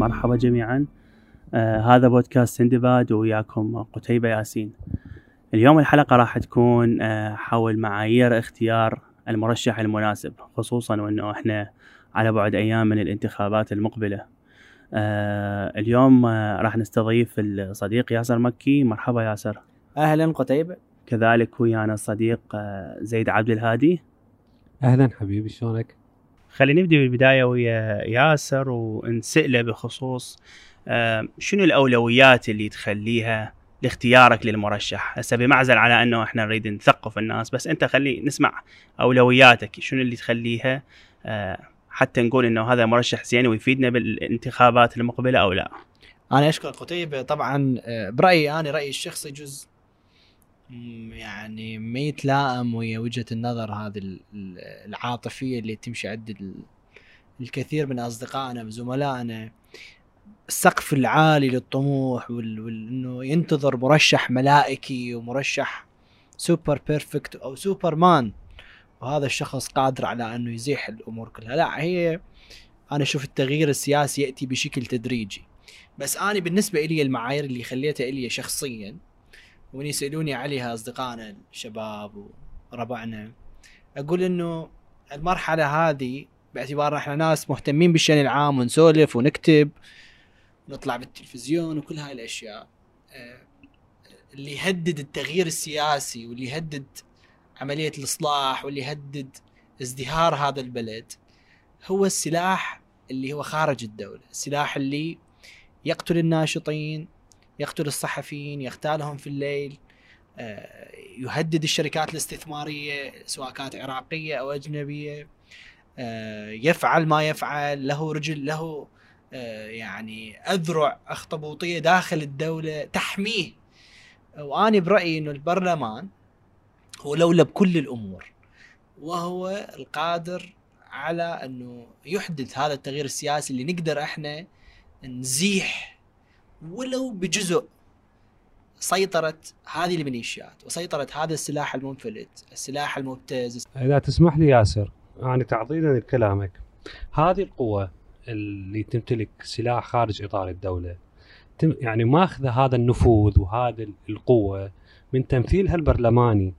مرحبا جميعا. آه هذا بودكاست سندباد وياكم قتيبة ياسين. اليوم الحلقة راح تكون آه حول معايير اختيار المرشح المناسب خصوصا وأنه إحنا على بعد أيام من الانتخابات المقبلة. آه اليوم آه راح نستضيف الصديق ياسر مكي. مرحبا ياسر. أهلا قتيبة. كذلك ويانا الصديق آه زيد عبد الهادي. أهلا حبيبي شلونك؟ خلينا نبدأ بالبداية ويا ياسر ونسأله بخصوص آه، شنو الأولويات اللي تخليها لاختيارك للمرشح؟ هسه بمعزل على أنه إحنا نريد نثقف الناس بس أنت خلي نسمع أولوياتك شنو اللي تخليها آه، حتى نقول إنه هذا مرشح زين ويفيدنا بالانتخابات المقبلة أو لا؟ أنا اشكر قتيبة طبعا آه، برأيي أنا رأيي الشخصي جزء يعني ما يتلائم ويا وجهة النظر هذه العاطفية اللي تمشي عند الكثير من أصدقائنا وزملائنا. السقف العالي للطموح وانه ينتظر مرشح ملائكي ومرشح super perfect أو سوبر مان وهذا الشخص قادر على إنه يزيح الأمور كلها. لا هي أنا أشوف التغيير السياسي يأتي بشكل تدريجي. بس أنا بالنسبة لي المعايير اللي خليتها لي شخصيا ومن يسألوني عليها أصدقائنا الشباب وربعنا أقول إنه المرحلة هذه باعتبار إحنا ناس مهتمين بالشأن العام ونسولف ونكتب ونطلع بالتلفزيون وكل هاي الأشياء. آه، اللي يهدد التغيير السياسي واللي يهدد عملية الإصلاح واللي يهدد ازدهار هذا البلد هو السلاح اللي هو خارج الدولة السلاح اللي يقتل الناشطين يقتل الصحفيين يغتالهم في الليل آه، يهدد الشركات الاستثمارية سواء كانت عراقية أو أجنبية آه، يفعل ما يفعل له رجل له آه، يعني أذرع أخطبوطية داخل الدولة تحميه. وأنا برأيي إنه البرلمان هو لولا بكل الأمور وهو القادر على إنه يحدث هذا التغيير السياسي اللي نقدر إحنا نزيح ولو بجزء سيطرة هذه الميليشيات وسيطرة هذا السلاح المنفلت السلاح المبتز. إذا تسمح لي ياسر يعني تعضيدا لكلامك هذه القوة اللي تمتلك سلاح خارج إطار الدولة يعني ماخذة هذا النفوذ وهذه القوة من تمثيلها البرلماني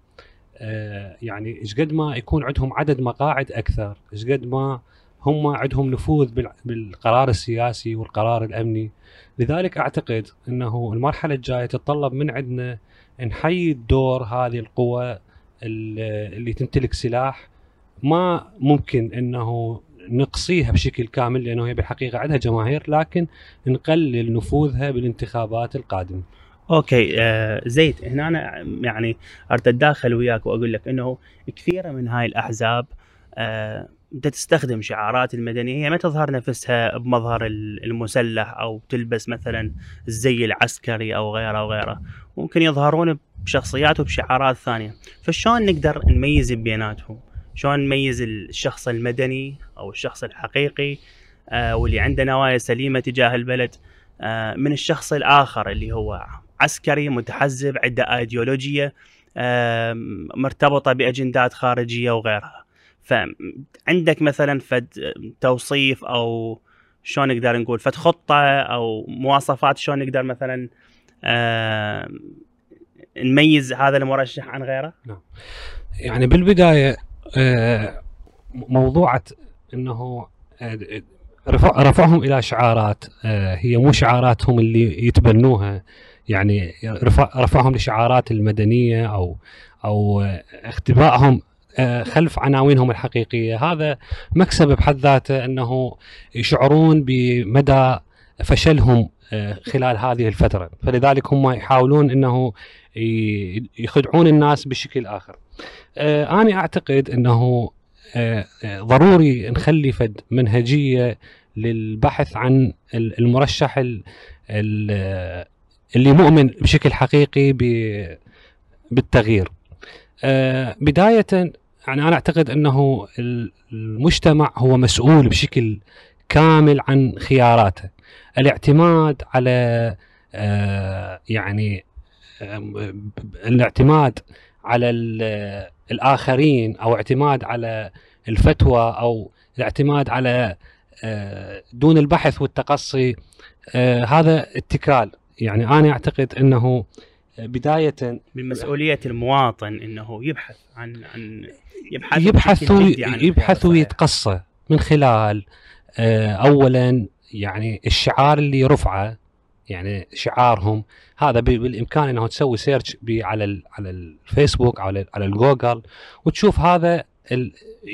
آه يعني إيش قد ما يكون عندهم عدد مقاعد أكثر إيش قد ما هم عندهم نفوذ بالقرار السياسي والقرار الأمني لذلك أعتقد إنه المرحلة الجاية تتطلب من عندنا نحيي دور هذه القوى اللي تمتلك سلاح ما ممكن إنه نقصيها بشكل كامل لأنه هي بالحقيقة عندها جماهير لكن نقلل نفوذها بالانتخابات القادمة. أوكي آه زيد هنا أنا يعني اريد اتداخل وياك وأقول لك إنه كثيرة من هاي الأحزاب آه تستخدم شعارات المدنية هي ما تظهر نفسها بمظهر المسلح أو تلبس مثلا الزي العسكري أو غيره أو غيره ممكن يظهرون بشخصيات وبشعارات ثانية. فشلون نقدر نميز بيناتهم؟ شلون نميز الشخص المدني أو الشخص الحقيقي آه واللي عنده نوايا سليمة تجاه البلد آه من الشخص الآخر اللي هو عسكري متحزب عنده آيديولوجية آه مرتبطة بأجندات خارجية وغيرها. فعندك مثلا فد توصيف أو شلون نقدر نقول فد خطة أو مواصفات شلون نقدر مثلا آه نميز هذا المرشح عن غيره؟ نعم. يعني بالبداية آه موضوعة إنه آه، رفع رفعهم إلى شعارات آه هي مو شعاراتهم اللي يتبنوها يعني رفع رفعهم لشعارات المدنية أو أو اختبائهم خلف عناوينهم الحقيقية. هذا مكسب بحد ذاته أنه يشعرون بمدى فشلهم آه، خلال هذه الفترة. فلذلك هم يحاولون أنه يخدعون الناس بشكل آخر. آه، أنا أعتقد أنه ضروري نخلي فد منهجية للبحث عن المرشح اللي مؤمن بشكل حقيقي بالتغيير. بداية يعني أنا أعتقد أنه المجتمع هو مسؤول بشكل كامل عن خياراته. الاعتماد على آه، يعني الاعتماد على الآخرين أو اعتماد على الفتوى أو الاعتماد على آه، دون البحث والتقصي آه، هذا اتكال. يعني أنا أعتقد أنه بداية من مسؤولية المواطن إنه يبحث عن عن يبحث يبحث يبحث ويتقصى من خلال آه، اولا يعني الشعار اللي رفعه يعني شعارهم. هذا بالإمكان إنه تسوي search على على الفيسبوك أو على على الجوجل وتشوف هذا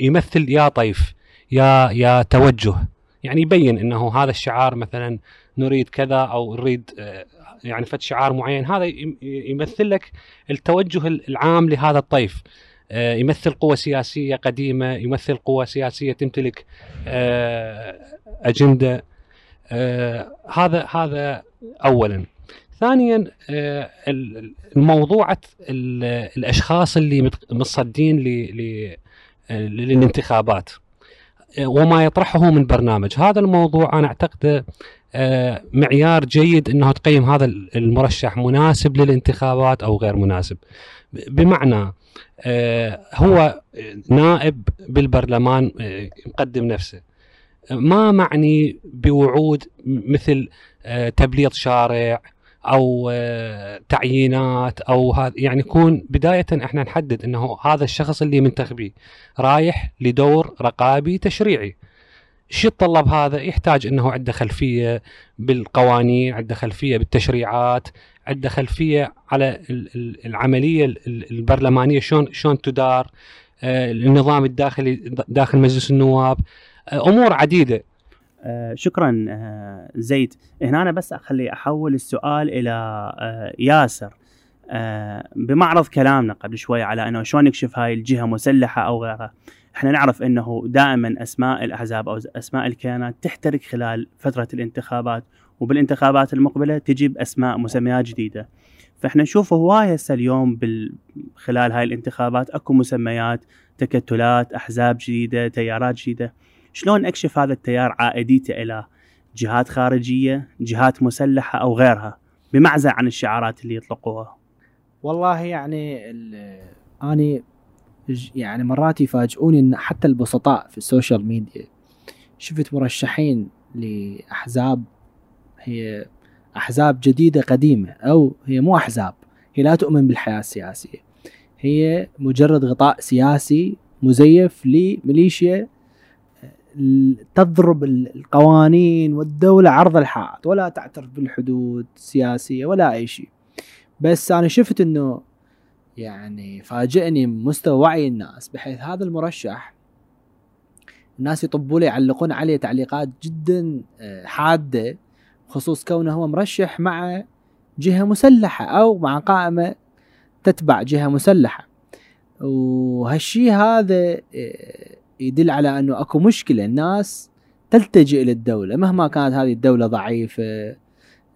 يمثل يا طيف يا يا توجه. يعني يبين إنه هذا الشعار مثلا نريد كذا أو نريد آه، يعني فد شعار معين هذا يمثل لك التوجه العام لهذا الطيف. آه، يمثل قوة سياسية قديمة يمثل قوة سياسية تمتلك آه، أجندة. هذا هذا أولا. ثانيا الموضوعة الأشخاص اللي متصدين للانتخابات. وما يطرحه من برنامج. هذا الموضوع أنا أعتقد آه، معيار جيد أنه تقيم هذا المرشح مناسب للانتخابات أو غير مناسب. بمعنى آه، هو نائب بالبرلمان آه، مقدم نفسه. ما معني بوعود مثل تبليط شارع أو تعيينات أو هذا يعني يكون بداية إحنا نحدد إنه هذا الشخص اللي منتخبيه رايح لدور رقابي تشريعي. شو يتطلب هذا؟ يحتاج إنه عنده خلفية بالقوانين عنده خلفية بالتشريعات عنده خلفية على العملية البرلمانية شلون شلون تدار آه، النظام الداخلي داخل مجلس النواب آه، أمور عديدة. آه شكرا آه زيد. هنا أنا بس أخلي أحول السؤال إلى آه ياسر. بمعرض كلامنا قبل شوي على أنه شلون نكشف هاي الجهة مسلحة أو غيرها إحنا نعرف أنه دائما أسماء الأحزاب أو أسماء الكيانات تحترق خلال فترة الانتخابات وبالانتخابات المقبلة تجيب أسماء مسميات جديدة. فإحنا نشوف هواية هسه اليوم. خلال هاي الانتخابات أكو مسميات تكتلات أحزاب جديدة تيارات جديدة. شلون أكشف هذا التيار عائديته إلى جهات خارجية جهات مسلحة أو غيرها؟ بمعزل عن الشعارات اللي يطلقوها. والله يعني أني يعني مرات يفاجئوني إن حتى البسطاء في السوشيال ميديا شفت مرشحين لأحزاب هي أحزاب جديدة قديمة أو هي مو أحزاب هي لا تؤمن بالحياة السياسية. هي مجرد غطاء سياسي مزيف لميليشيا تضرب القوانين والدولة عرض الحائط ولا تعترف بالحدود السياسية ولا أي شيء. بس أنا شفت أنه يعني فاجئني مستوى وعي الناس بحيث هذا المرشح الناس يطبوا له يعلقون عليه تعليقات جدا آه، حادة خصوص كونه هو مرشح مع جهة مسلحة أو مع قائمة تتبع جهة مسلحة. وهالشيء هذا آه، يدل على أنه أكو مشكلة. الناس تلتجئ للدولة مهما كانت هذه الدولة ضعيفة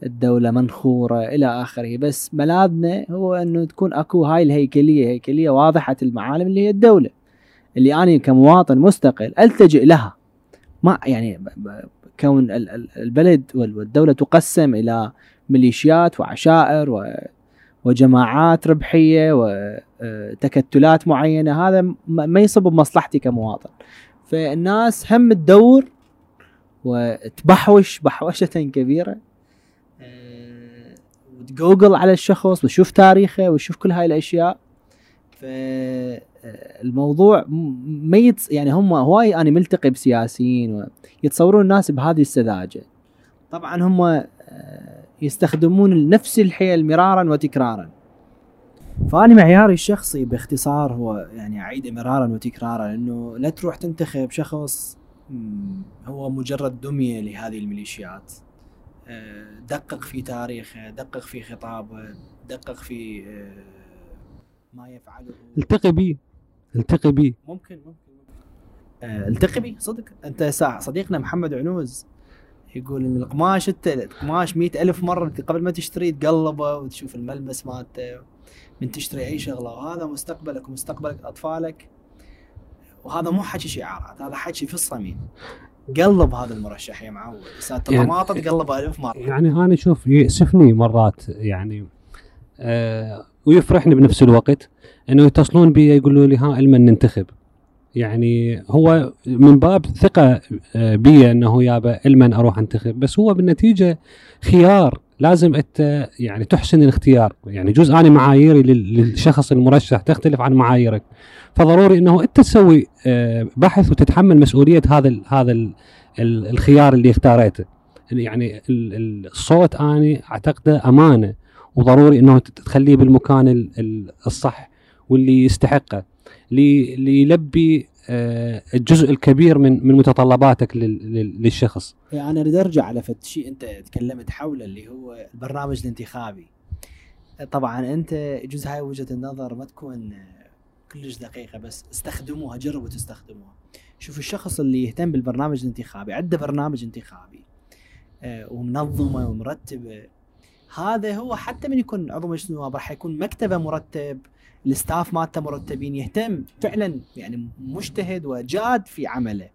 الدولة منخورة إلى آخره. بس ملاذنا هو أنه تكون أكو هاي الهيكلية هيكلية واضحة المعالم اللي هي الدولة. اللي أنا كمواطن مستقل ألتجئ لها. ما يعني كون البلد والدولة تقسم إلى ميليشيات وعشائر وجماعات ربحية وتكتلات معينة هذا ما يصب بمصلحتي كمواطن. فالناس هم تدور وتبحوش بحوشة كبيرة. وتجوجل على الشخص وتشوف تاريخه وتشوف كل هاي الأشياء. فالموضوع ما يتص... يعني هم هواي أنا ملتقي بسياسيين يتصورون الناس بهذه السذاجة. طبعا هم آه، يستخدمون نفس الحيل مرارا وتكرارا. فأنا معياري الشخصي باختصار هو يعني أعيد مرارا وتكرارا أنه لا تروح تنتخب شخص هو مجرد دمية لهذه الميليشيات. دقق في تاريخه دقق في خطابه دقق في آه، ما يفعله. التقي بي التقي بي. ممكن ممكن, آه، التقي بي صدق. أنت صديقنا محمد عنوز يقول إن القماش انت القماش مئة ألف مرة قبل ما تشتري تقلبه وتشوف الملمس مالته. من تشتري أي شغلة وهذا مستقبلك ومستقبلك أطفالك. وهذا مو حكي شعارات هذا حكي في الصميم. قلب هذا المرشح يا معود. سالفه يعني الطماطم يعني قلبها ألف مرة. يعني أنا أشوف يأسفني مرات يعني آه ويفرحني بنفس الوقت إنه يتصلون بي يقولوا لي ها المن ننتخب. يعني هو من باب ثقة آه، بي إنه يابا المن أروح أنتخب بس هو بالنتيجة خيار لازم أنت يعني تحسن الاختيار. يعني جزء أنا معاييري لل- للشخص المرشح تختلف عن معاييرك. فضروري إنه أنت تسوي آه، بحث وتتحمل مسؤولية هذا ال هذا ال ال الخيار اللي اختاريته. يعني ال- ال- الصوت اني أعتقده أمانة وضروري إنه تخليه بالمكان ال- ال- الصح واللي يستحقه. لي- ليلبي آه، الجزء الكبير من من متطلباتك لل- لل- للشخص. يعني أنا اريد أرجع على فد شيء أنت تكلمت حوله اللي هو البرنامج الانتخابي. طبعا أنت جزء هاي وجهة النظر ما تكون كلش دقيقة بس استخدموها جربوا تستخدموها. شوف الشخص اللي يهتم بالبرنامج الانتخابي عنده برنامج انتخابي آه، ومنظمة ومرتبة هذا هو حتى من يكون عضو مجلس النواب راح يكون مكتبة مرتب ال staff مالته مرتبين يهتم فعلا يعني مجتهد وجاد في عمله.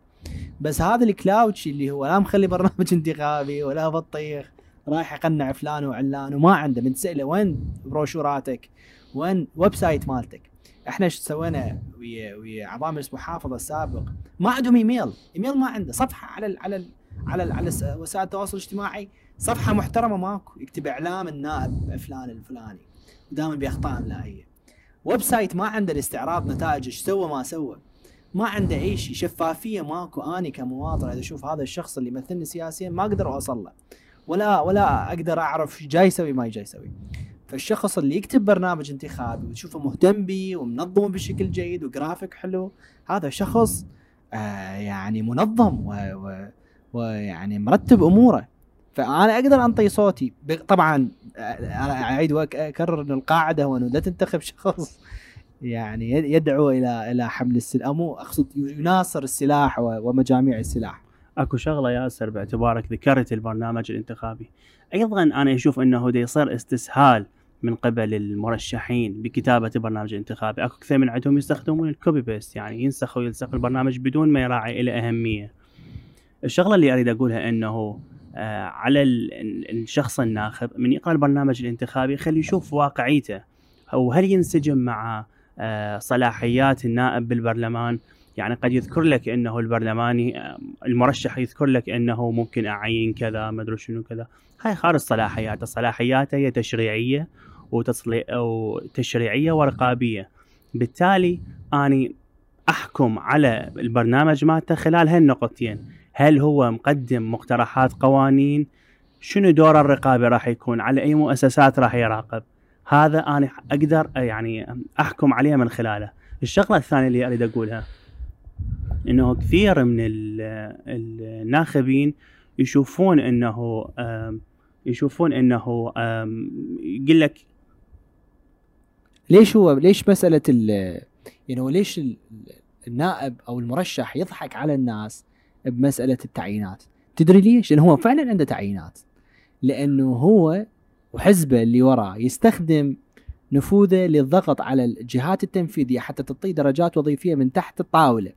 بس هذا الكلاوجي اللي هو لا مخلي برنامج انتخابي ولا بطيخ رايح يقنع فلان وعلان وما عنده بنسأله وين بروشوراتك؟ وين website مالتك؟ إحنا إيش سوينا؟ ويا ويا مجلس محافظه السابق. ما عندهم email email ما عنده صفحة على ال على ال على ال على وسائل التواصل الاجتماعي صفحة محترمة ماكو يكتب إعلام النائب فلان الفلاني. ودائما باخطاء املائيه website ما عنده الاستعراض نتائج إيش سوى ما سوى. ما عنده اي شيء. شفافية ماكو. اني كمواطن إذا أشوف هذا الشخص اللي يمثلني سياسيا ما أقدر اوصل له ولا ولا أقدر أعرف جاي يسوي ما جاي يسوي. فالشخص اللي يكتب برنامج انتخابي وتشوفه مهتم به ومنظمه بشكل جيد وجرافيك حلو هذا شخص آه يعني منظم و- و- ويعني مرتب أموره. فأنا أقدر أنطي صوتي. طبعا أنا أعيد وأكرر إن القاعدة هو إنه لا تنتخب شخص. يعني يد- يدعو إلى إلى حمل السلاح. مو أقصد يناصر السلاح ومجاميع السلاح. أكو شغلة ياسر باعتبارك ذكرت البرنامج الانتخابي. أيضا أنا أشوف إنه دا يصير استسهال من قبل المرشحين بكتابة برنامج انتخابي أكو كثير من عندهم يستخدمون ال copy paste يعني ينسخ ويلصق البرنامج بدون ما يراعي له أهمية. الشغلة اللي أريد أقولها إنه على ال- ال- الشخص الناخب من يقرا البرنامج الانتخابي خلي يشوف واقعيته. أو هل ينسجم مع آه صلاحيات النائب بالبرلمان؟ يعني قد يذكر لك إنه البرلماني آه، المرشح يذكر لك إنه ممكن أعين كذا ما أدري شنو كذا. هاي خارج صلاحياته. صلاحياته هي تشريعية وتصلي أو تشريعيه ورقابية. بالتالي أني أحكم على البرنامج مالته خلال هالنقطتين. هل هو مقدم مقترحات قوانين؟ شنو دور الرقابي راح يكون؟ على أي مؤسسات راح يراقب؟ هذا أنا أقدر يعني أحكم عليه من خلاله. الشغلة الثانية اللي أريد أقولها إنه كثير من ال- الناخبين يشوفون إنه يشوفون إنه يقول لك ليش هو ليش مسألة ال يعني ليش ال- النائب أو المرشح يضحك على الناس بمسألة التعيينات. تدري ليش؟ لأنه هو فعلا عنده تعيينات. لأنه هو وحزبه اللي وراه يستخدم نفوذه للضغط على الجهات التنفيذية حتى تعطيه درجات وظيفية من تحت الطاولة.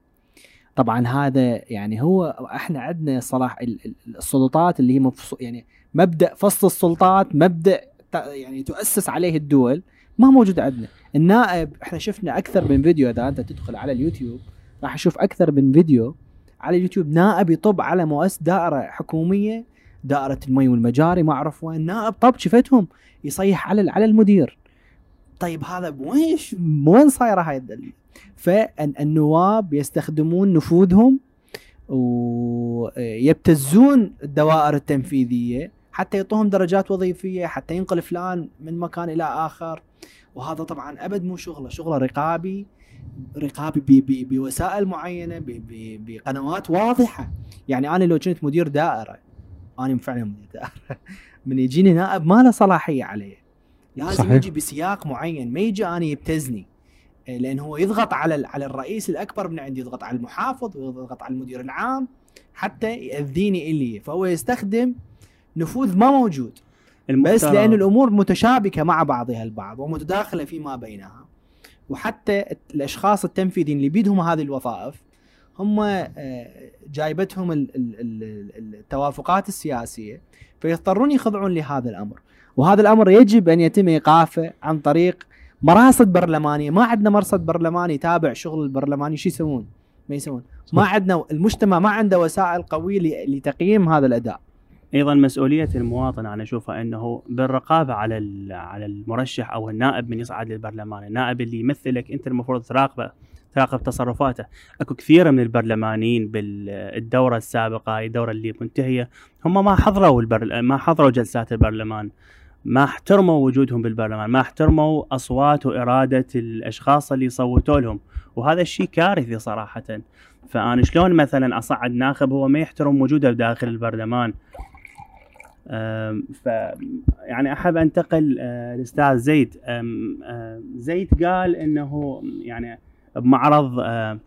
طبعا هذا يعني هو إحنا عندنا صلاح ال- ال- السلطات اللي هي مفصو يعني مبدأ فصل السلطات مبدأ يعني تؤسس عليه الدول ما موجود عندنا. النائب إحنا شفنا أكثر من فيديو إذا أنت تدخل على اليوتيوب راح تشوف أكثر من فيديو على اليوتيوب نائب يطب على مؤسسه دائرة حكومية دائرة المي والمجاري ما أعرف وين نائب طب شفتهم يصيح على على المدير. طيب هذا وين وين صايرة هاي فالنواب يستخدمون نفوذهم ويبتزون الدوائر التنفيذية حتى يعطوهم درجات وظيفية حتى ينقل فلان من مكان إلى آخر. وهذا طبعا أبد مو شغلة شغلة رقابي. رقابي بوسائل معينة بقنوات واضحة. يعني أنا لو كنت مدير دائرة أنا فعلا مدير دائرة. من يجيني نائب ما له صلاحية عليه. لازم صحيح. يجي بسياق معين. ما يجي أنا يبتزني. إيه، لأن هو يضغط على على الرئيس الأكبر من عندي يضغط على المحافظ ويضغط على المدير العام حتى يأذيني إلي. فهو يستخدم نفوذ ما موجود. بس المفترض- لأن الأمور متشابكة مع بعضها البعض ومتداخلة فيما بينها. وحتى الأشخاص التنفيذيين اللي بيدهم هذه الوظائف هم آه، جايبتهم ال- ال- ال- التوافقات السياسية فيضطرون يخضعون لهذا الأمر. وهذا الأمر يجب أن يتم إيقافه عن طريق مراصد برلمانية. ما عندنا مرصد برلماني يتابع شغل البرلماني شو يسوون؟ ما يسوون. ما عندنا المجتمع ما عنده وسائل قوية لتقييم هذا الأداء. أيضا مسؤولية المواطن أنا أشوفها إنه بالرقابة على على المرشح أو النائب من يصعد للبرلمان، النائب اللي يمثلك أنت المفروض تراقبه تراقب تصرفاته، أكو كثير من البرلمانيين بالدورة السابقة الدورة اللي منتهية هم ما حضروا البر... ما حضروا جلسات البرلمان ما احترموا وجودهم بالبرلمان، ما احترموا أصوات وإرادة الأشخاص اللي صوتوا لهم، وهذا الشيء كارثي صراحة. فأنا شلون مثلا أصعد ناخب هو ما يحترم وجوده داخل البرلمان ف يعني أحب أنتقل أه، الاستاذ زيد. أه، زيد قال إنه يعني بمعرض أه،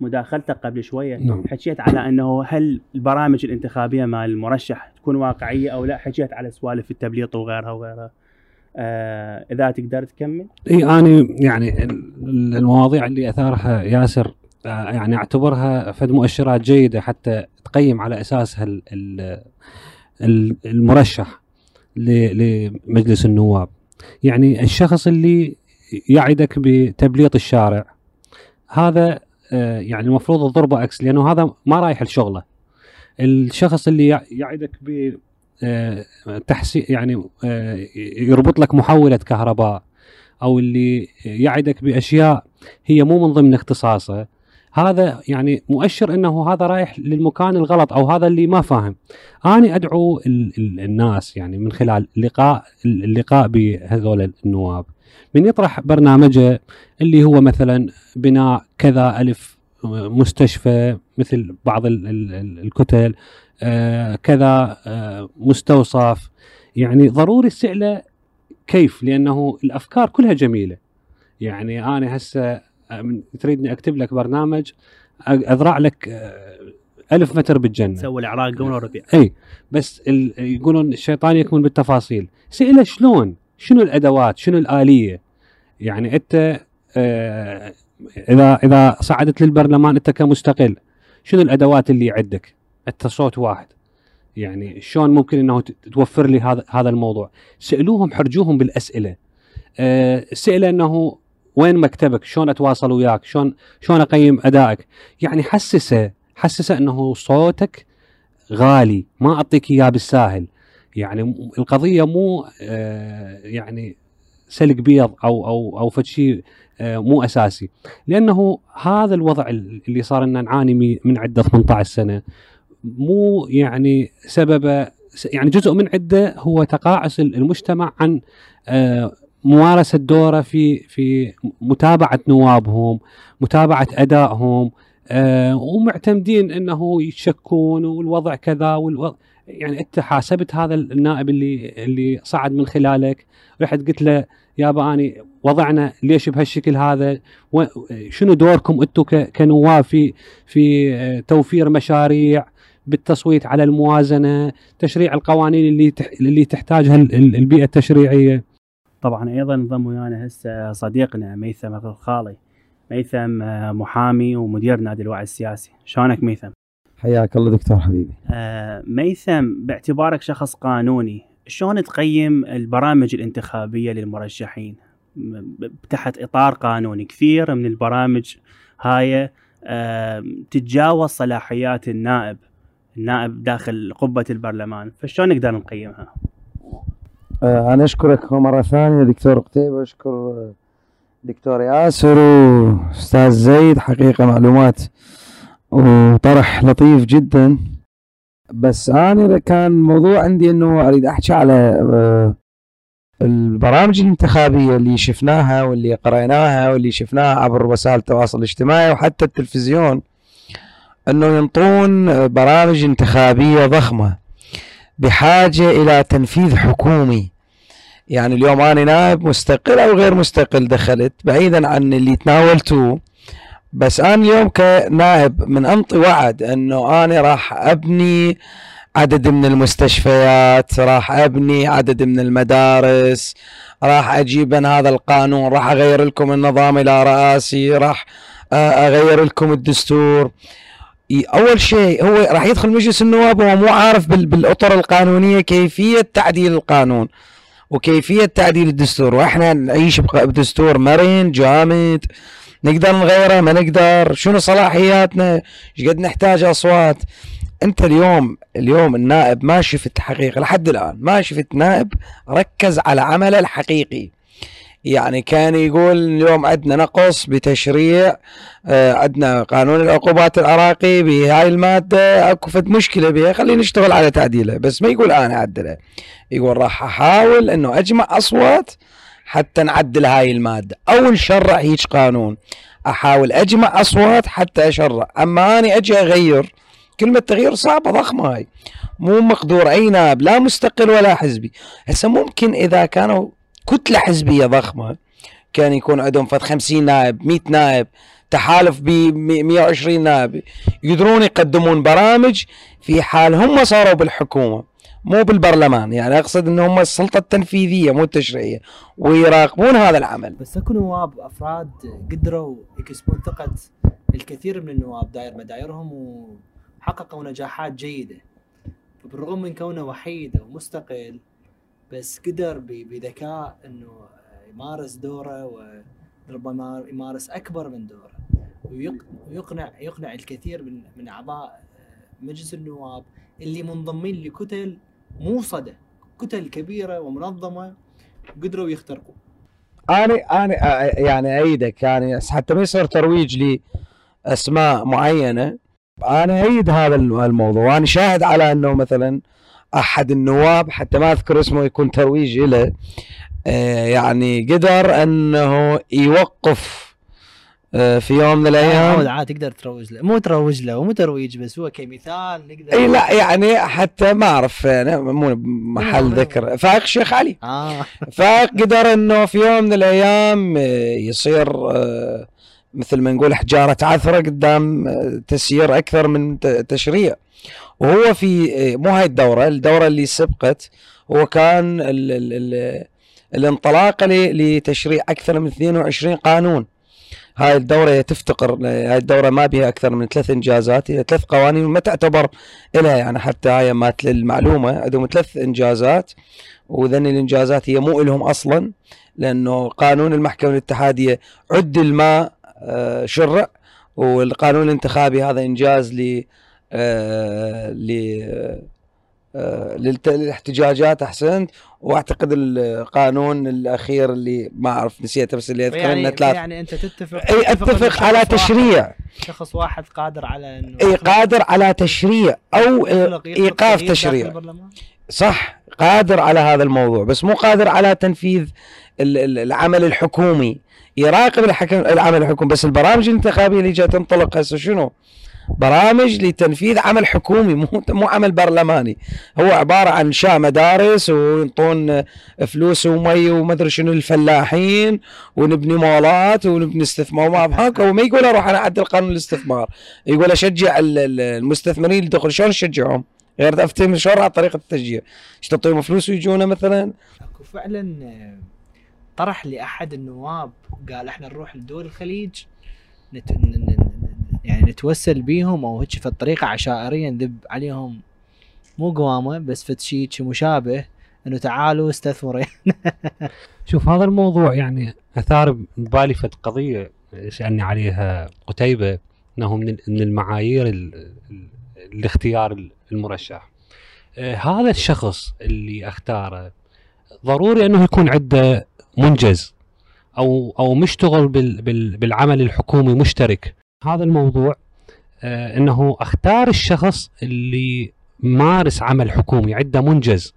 مداخلته قبل شوية نعم. حكيت على إنه هل البرامج الانتخابية مال المرشح تكون واقعية أو لا؟ حكيت على سوالف التبليط وغيرها وغيرها. أه، إذا تقدر تكمل. إي أنا يعني ال- المواضيع اللي أثارها ياسر آه، يعني أعتبرها فد مؤشرات جيدة حتى تقيم على اساسها المرشح لمجلس النواب. يعني الشخص اللي يعدك بتبليط الشارع هذا آه، يعني المفروض تضربه أكس لأنه هذا ما رايح لشغله. الشخص اللي يع- يعدك ب تحسين يعني آه، يربط لك محولة كهرباء أو اللي يعدك بأشياء هي مو من ضمن اختصاصه هذا يعني مؤشر إنه هذا رايح للمكان الغلط أو هذا اللي ما فاهم. أنا أدعو ال ال الناس يعني من خلال لقاء اللقاء بهذول النواب. من يطرح برنامجه اللي هو مثلا بناء كذا ألف مستشفى مثل بعض ال ال ال الكتل آه كذا آه مستوصف. يعني ضروري السئلة كيف؟ لأنه الأفكار كلها جميلة. يعني أنا هسه تريدني أكتب لك برنامج ازرع لك ألف متر بالجنة. سووا العراق قمر وربيع إي بس ال... يقولون الشيطان يكمن بالتفاصيل. سئله شلون؟ شنو الأدوات؟ شنو الآلية؟ يعني أنت آه إذا إذا صعدت للبرلمان أنت كمستقل شنو الأدوات اللي عندك؟ أنت صوت واحد. يعني شلون ممكن إنه توفر لي هذا هذا الموضوع؟ سألوهم حرجوهم بالأسئلة. سئله أنه وين مكتبك؟ شلون أتواصل وياك؟ شلون شلون أقيم أدائك؟ يعني حسسه حسسه إنه صوتك غالي ما أعطيك إياه بالساهل. يعني القضية مو آه، يعني سلق بيض أو أو أو فد شيء آه، مو أساسي. لأنه هذا الوضع ال- اللي صار لنا نعاني من عدة 18 سنة. مو يعني سببه يعني جزء من عدة هو تقاعس ال- المجتمع عن آه، ممارسة دوره في في متابعة نوابهم متابعة أدائهم آه، ومعتمدين إنه يشكون والوضع كذا والوضع يعني أنت حاسبت هذا النائب اللي اللي صعد من خلالك رحت قلت له يابا أني وضعنا ليش بهالشكل هذا؟ شنو دوركم أنتم كنواب في في آه، توفير مشاريع بالتصويت على الموازنة تشريع القوانين اللي اللي تحتاجها ال- ال- البيئة التشريعية؟ طبعا أيضا انضم ويانا هسه صديقنا ميثم الخالي. ميثم آه، محامي ومدير نادي الوعي السياسي. شلونك ميثم؟ حياك الله دكتور حبيبي. آه، ميثم باعتبارك شخص قانوني شلون تقيم البرامج الانتخابية للمرشحين؟ تحت إطار قانوني كثير من البرامج هاي آه، تتجاوز صلاحيات النائب النائب داخل قبة البرلمان. فشلون نقدر نقيمها؟ آه أنا أشكرك مرة ثانية دكتور قتيبه أشكر آه، دكتور ياسر وأستاذ زيد حقيقة معلومات وطرح لطيف جدا. بس أنا كان موضوع عندي إنه أريد أحكي على آه، البرامج الانتخابية اللي شفناها واللي قرأناها واللي شفناها عبر وسائل التواصل الاجتماعي وحتى التلفزيون إنه ينطون برامج انتخابية ضخمة. بحاجة إلى تنفيذ حكومي. يعني اليوم أنا نائب مستقل أو غير مستقل دخلت بعيدا عن اللي تناولته بس أنا اليوم كنائب من انطي وعد إنه أنا راح أبني عدد من المستشفيات راح أبني عدد من المدارس راح أجيب أنا هذا القانون راح أغير لكم النظام إلى رئاسي راح اغير لكم الدستور. أول شيء هو راح يدخل مجلس النواب وهو مو عارف بال- بالأطر القانونية كيفية تعديل القانون وكيفية تعديل الدستور. وإحنا نعيش بدستور مرن جامد نقدر نغيره ما نقدر. شنو صلاحياتنا؟ إيش قد نحتاج أصوات؟ أنت اليوم اليوم النائب ما شفت حقيقه لحد الآن ما شفت نائب ركز على عمله الحقيقي. يعني كان يقول اليوم عندنا نقص بتشريع آه، عندنا قانون العقوبات العراقي بهاي المادة أكو فد مشكلة بها خلينا نشتغل على تعديله بس ما يقول أنا اعدله يقول راح أحاول إنه أجمع أصوات حتى نعدل هاي المادة. أو نشرع هيج قانون أحاول أجمع أصوات حتى أشرع. أما أني أجي أغير كلمة تغيير صعبة ضخمة هاي. مو مقدور أي نائب لا مستقل ولا حزبي. هسه ممكن إذا كانوا كتلة حزبية ضخمة. كان يكون عندهم فد 50 نائب 100 نائب تحالف ب 120 نائب. يقدرون يقدمون برامج في حال هم صاروا بالحكومة مو بالبرلمان. يعني أقصد إن هم السلطة التنفيذية مو التشريعية. ويراقبون هذا العمل. بس أكو نواب أفراد قدروا يكسبون ثقة الكثير من النواب داير مدايرهم وحققوا نجاحات جيدة. بالرغم من كونه وحيد ومستقل بس قدر بذكاء إنه يمارس دوره وربما يمارس أكبر من دوره. ويق- ويقنع يقنع الكثير من من أعضاء مجلس النواب اللي منضمين لكتل موصدة كتل كبيرة ومنظمة قدروا يخترقوا. أنا أنا أ- يعني إيدك يعني حتى ما يصير ترويج لأسماء معينة أنا ايد هذا الم- الموضوع. وأنا شاهد على إنه مثلا أحد النواب حتى ما أذكر اسمه يكون ترويج له آه، يعني قدر أنه يوقف آه، في يوم من الأيام. عاد تقدر تروج له. مو تروج له مو ترويج بس هو كمثال نقدر إي لا يعني حتى ما أعرف يعني مو محل. ذكر. فايق الشيخ علي. آه. فقدر أنه في يوم من الأيام آه، يصير آه، مثل ما نقول حجارة عثره قدام آه، تسيير أكثر من تشريع. وهو في آه، مو هاي الدورة الدورة اللي سبقت هو كان ال ال ال الانطلاقه ل- لتشريع أكثر من 22 قانون. هاي الدورة تفتقر هاي الدورة ما بها أكثر من ثلاث إنجازات هي ثلاث قوانين وما تعتبر إلها يعني حتى هاي مات للمعلومة عندهم ثلاث إنجازات. وذن الإنجازات هي مو إلهم أصلا لأنه قانون المحكمة الاتحادية عدل ما آه، شرع والقانون الانتخابي هذا إنجاز ل آه، ل آه، للاحتجاجات أحسنت. وأعتقد القانون الأخير اللي ما أعرف نسيته بس اللي أذكر إنه يعني ثلاث يعني أنت تتفق إي أتفق على واحد- تشريع. شخص واحد قادر على إنه إي قادر على تشريع أو إيقاف تشريع؟ صح قادر على هذا الموضوع بس مو قادر على تنفيذ العمل الحكومي يراقب العمل الحكومي بس البرامج الانتخابية اللي جاية تنطلق هسه شنو؟ برامج لتنفيذ عمل حكومي مو مو عمل برلماني هو عبارة عن انشاء مدارس وينطون فلوس ومي وما ادري شنو للفلاحين ونبني مولات ونبني استثمار ما هيك هو ما يقول أروح أنا أعدل قانون الاستثمار يقول أشجع ال- ال- المستثمرين الدخول شلون اشجعهم؟ غير أفتهم شلون طريقه التشجيع؟ إيش تعطيهم فلوس ويجونا مثلا؟ أكو فعلا طرح لأحد النواب قال إحنا نروح لدول الخليج نت... يعني نتوسل بيهم أو هيك في الطريقة عشائريا نذب عليهم. مو قوامة بس شيء شي مشابه إنه تعالوا استثمروا. شوف هذا الموضوع يعني أثار ببالي فد قضية سألني عليها قتيبة إنه من من المعايير ال- ال- الاختيار المرشح. آه، هذا الشخص اللي أختاره ضروري إنه يكون عنده منجز أو أو مشتغل بال بال بالعمل الحكومي مشترك. هذا الموضوع آه، إنه أختار الشخص اللي مارس عمل حكومي عنده منجز.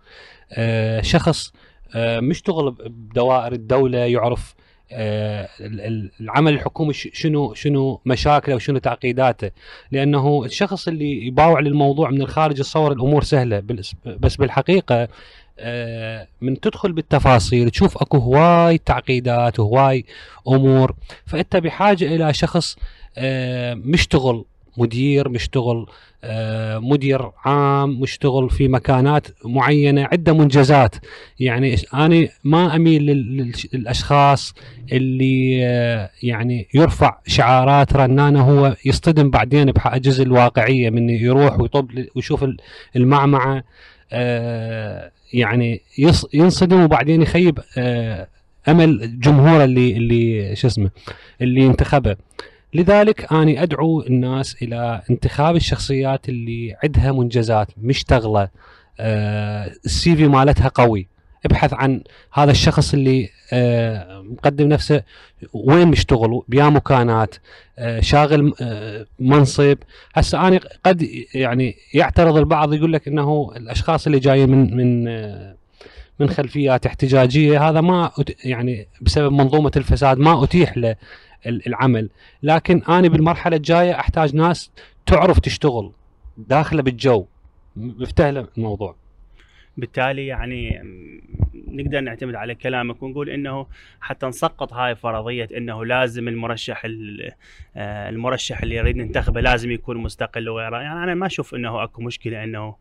آه، شخص آه، مشتغل بدوائر الدولة يعرف ال- ال- العمل الحكومي شنو شنو مشاكله وشنو تعقيداته. لأنه الشخص اللي يباوع للموضوع من الخارج يتصور الأمور سهلة بس بالحقيقة من تدخل بالتفاصيل تشوف اكو هواي تعقيدات وهواي امور فانت بحاجة إلى شخص آه، مشتغل مدير مشتغل آه، مدير عام مشتغل في مكانات معينة عنده منجزات. يعني أنا ما أميل للأشخاص اللي آه، يعني يرفع شعارات رنانه هو يصطدم بعدين بحاجز الواقعية من يروح ويطب ويشوف ال- المعمعة. آه، يعني ينصدم وبعدين يخيب آه، أمل جمهوره اللي اللي شو اسمه اللي انتخبه. لذلك أني أدعو الناس إلى انتخاب الشخصيات اللي عندها منجزات مشتغلة. آه، السي في مالتها قوي. ابحث عن هذا الشخص اللي آه، مقدم نفسه وين مشتغل بيا مكانات آه، شاغل آه، منصب. هسه أنا قد يعني يعترض البعض يقول لك إنه الأشخاص اللي جايين من من من خلفيات احتجاجية هذا ما يعني بسبب منظومة الفساد ما أتيح له ال- العمل. لكن أنا بالمرحلة الجاية أحتاج ناس تعرف تشتغل داخله بالجو. مفتهله الموضوع. بالتالي يعني نقدر نعتمد على كلامك ونقول إنه حتى نسقط هاي فرضية إنه لازم المرشح ال- آه، المرشح اللي يريد ننتخبه لازم يكون مستقل وغيره. يعني أنا ما أشوف إنه أكو مشكلة إنه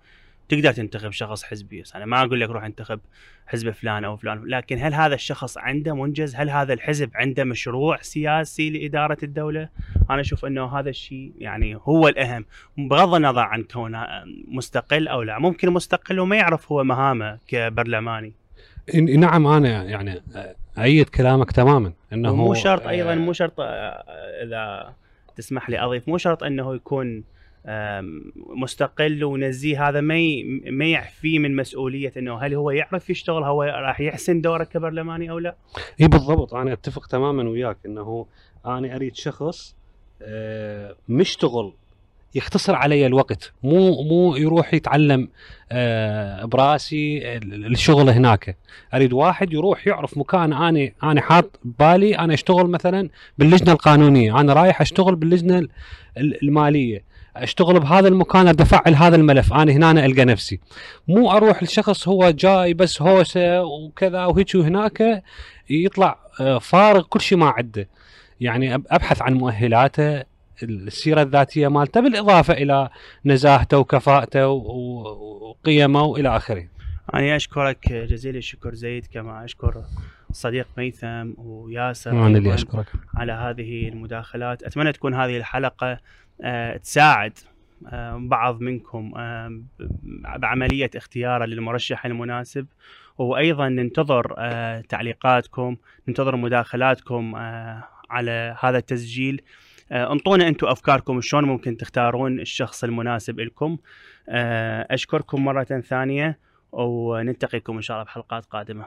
تقدر تنتخب شخص حزبي. بس أنا ما أقول لك روح انتخب حزب فلان أو فلان. لكن هل هذا الشخص عنده منجز؟ هل هذا الحزب عنده مشروع سياسي لإدارة الدولة؟ أنا أشوف إنه هذا الشيء يعني هو الأهم. بغض النظر عن كونه مستقل أو لا. ممكن مستقل وما يعرف هو مهامه كبرلماني. نعم أنا يعني ايد كلامك تماما إنه ومو شرط أيضا آه، مو شرط آه، إذا تسمح لي أضيف مو شرط إنه يكون مستقل ونزيه. هذا ما ما يعفيه من مسؤولية إنه هل هو يعرف يشتغل هو راح يحسن دوره كبرلماني أو لا؟ إي بالضبط. أنا أتفق تماما وياك إنه أنا أريد شخص آه، مشتغل يختصر علي الوقت. مو مو يروح يتعلم آه، براسي ال- الشغل هناك. أريد واحد يروح يعرف مكان أنا أنا حاط بالي. أنا أشتغل مثلا باللجنة القانونية. أنا رايح أشتغل باللجنة ال- ال- المالية. أشتغل بهذا المكان ادي افعل هذا الملف أنا هنا ألقى نفسي مو أروح لشخص هو جاي بس هوسة وكذا وهيك وهناك يطلع آه، فارغ كل شيء ما عنده يعني أبحث عن مؤهلاته السيرة الذاتية مالته بالإضافة إلى نزاهته وكفاءته وقيمه وإلى آخره. أنا أشكرك جزيل الشكر زيد كما أشكر الصديق ميثم وياسر أنا اللي. أشكرك. على هذه المداخلات أتمنى تكون هذه الحلقة تساعد آه، بعض منكم آه، ب- بعملية اختياره للمرشح المناسب. وأيضا ننتظر آه، تعليقاتكم ننتظر مداخلاتكم آه، على هذا التسجيل. آه، أنطونا أنتم أفكاركم شلون ممكن تختارون الشخص المناسب لكم. آه، أشكركم مرة ثانية ونلتقيكم إن شاء الله بحلقات قادمة.